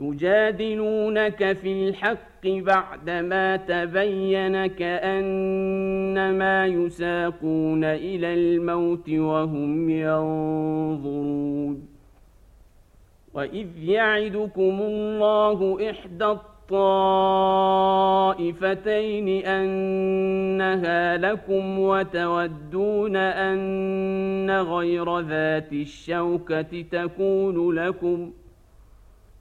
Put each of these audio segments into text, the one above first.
يجادلونك في الحق بعدما تبين كأنما يساقون إلى الموت وهم ينظرون. وإذ يعدكم الله إحدى الطائفتين أنها لكم وتودون أن غير ذات الشوكة تكون لكم ۖ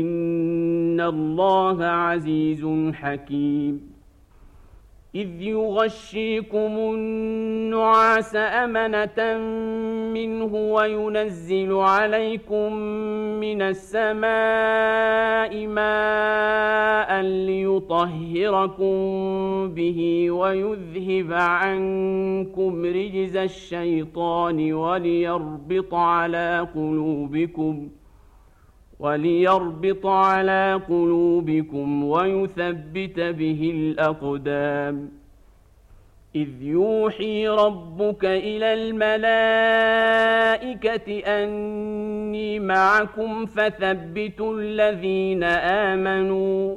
ان الله عزيز حكيم اذ يغشيكم النعاس امنه منه وينزل عليكم من السماء ماء ليطهركم به ويذهب عنكم رجز الشيطان وليربط على قلوبكم ۖ وليربط على قلوبكم ويثبت به الأقدام. إذ يوحي ربك إلى الملائكة أني معكم فثبتوا الذين آمنوا.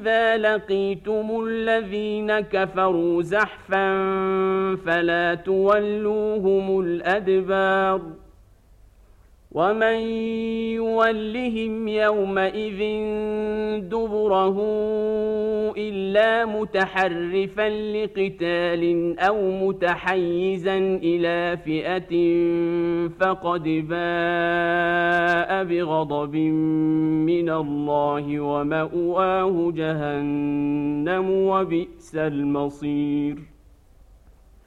إذا لقيتم الذين كفروا زحفا فلا تولوهم الأدبار ومن يولهم يومئذ دبره إلا متحرفا لقتال أو متحيزا إلى فئة فقد باء بغضب من الله ومأواه جهنم وبئس المصير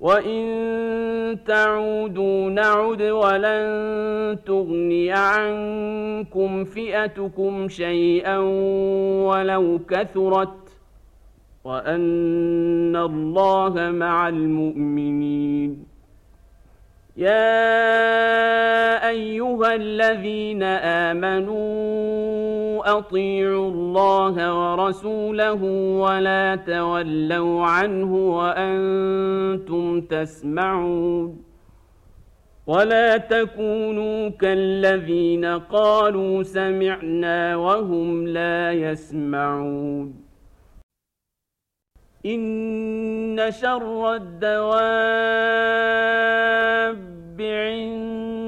وإن تعودوا نعد ولن تغني عنكم فئتكم شيئا ولو كثرت وأن الله مع المؤمنين يا ايها الذين امنوا أطيعوا الله ورسوله ولا تولوا عنه وأنتم تسمعون ولا تكونوا كالذين قالوا سمعنا وهم لا يسمعون إن شر الدواب عند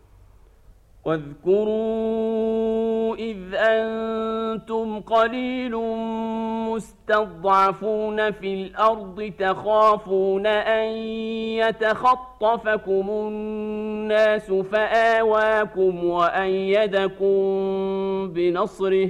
واذكروا إذ أنتم قليل مستضعفون في الأرض تخافون أن يتخطفكم الناس فآواكم وأيدكم بنصره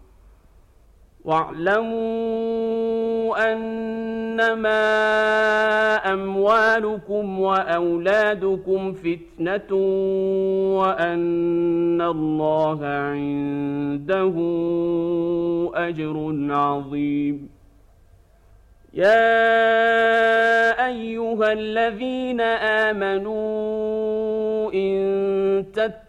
واعلموا أنما أموالكم وأولادكم فتنة وأن الله عنده أجر عظيم. يا أيها الذين آمنوا إن تتقوا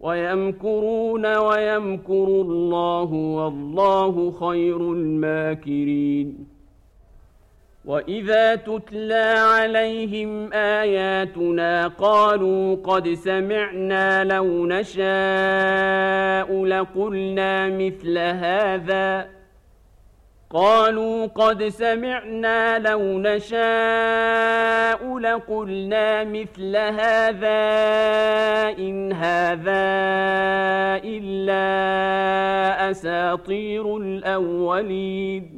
ويمكرون ويمكر الله والله خير الماكرين. وإذا تتلى عليهم آياتنا قالوا قد سمعنا لو نشاء لقلنا مثل هذا قالوا قد سمعنا لو نشاء لقلنا مثل هذا إن هذا إلا أساطير الأولين.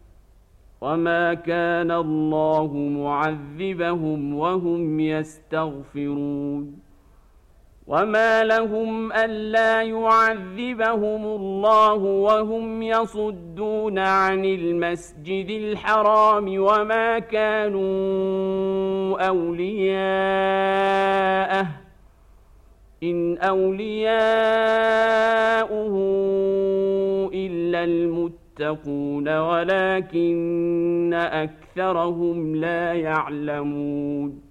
وما كان الله معذبهم وهم يستغفرون وما لهم الا يعذبهم الله وهم يصدون عن المسجد الحرام وما كانوا اولياءه ان اولياؤه الا المتقين يتقون ولكن أكثرهم لا يعلمون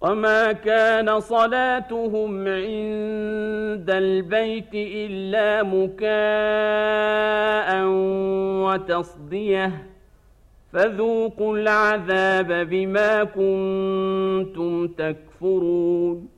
وما كان صلاتهم عند البيت إلا مكاء وتصدية فذوقوا العذاب بما كنتم تكفرون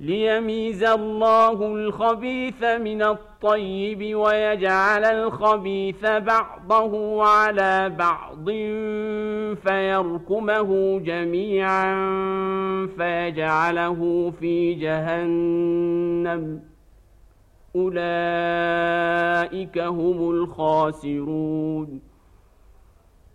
ليميز الله الخبيث من الطيب ويجعل الخبيث بعضه على بعض فيركمه جميعا فيجعله في جهنم. أولئك هم الخاسرون.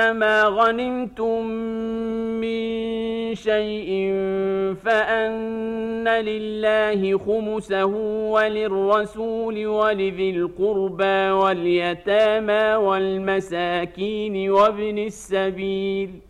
أنما غنمتم من شيء فأن لله خمسه وللرسول ولذي القربى واليتامى والمساكين وابن السبيل ۖ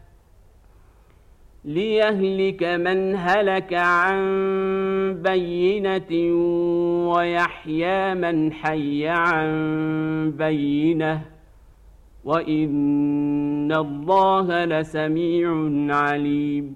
ليهلك من هلك عن بينه ويحيى من حي عن بينه وان الله لسميع عليم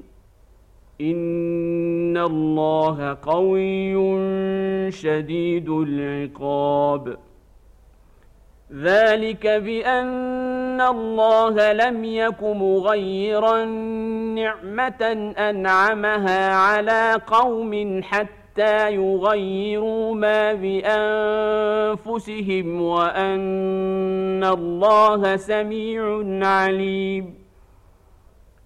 ان الله قوي شديد العقاب ذلك بان الله لم يك مغيرا نعمه انعمها على قوم حتى يغيروا ما بانفسهم وان الله سميع عليم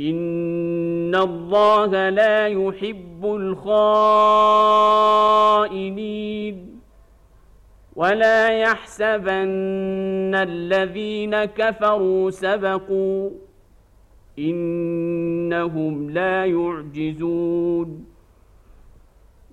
إن الله لا يحب الخائنين ولا يحسبن الذين كفروا سبقوا إنهم لا يعجزون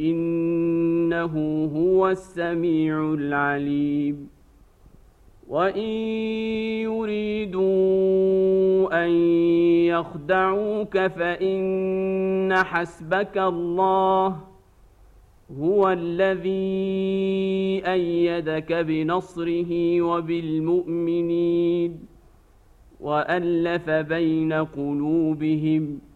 إنه هو السميع العليم. وإن يريدوا أن يخدعوك فإن حسبك الله هو الذي أيدك بنصره وبالمؤمنين وألف بين قلوبهم ۖ.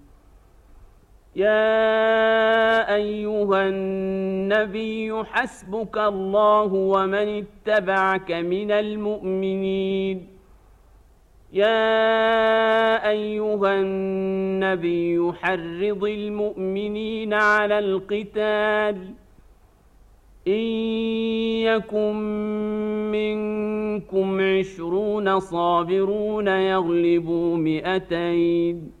يا أيها النبي حسبك الله ومن اتبعك من المؤمنين. يا أيها النبي حرض المؤمنين على القتال. إن يكن منكم عشرون صابرون يغلبوا مئتين.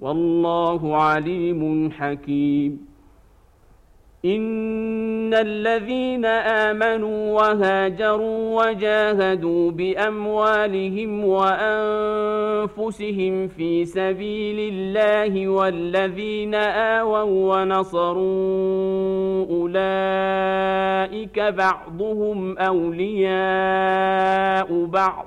والله عليم حكيم. إن الذين آمنوا وهاجروا وجاهدوا بأموالهم وأنفسهم في سبيل الله والذين آووا ونصروا أولئك بعضهم أولياء بعض.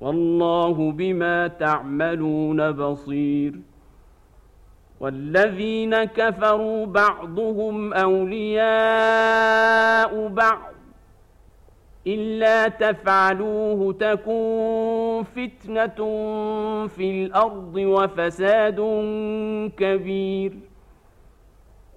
والله بما تعملون بصير. والذين كفروا بعضهم أولياء بعض إلا تفعلوه تكون فتنة في الأرض وفساد كبير.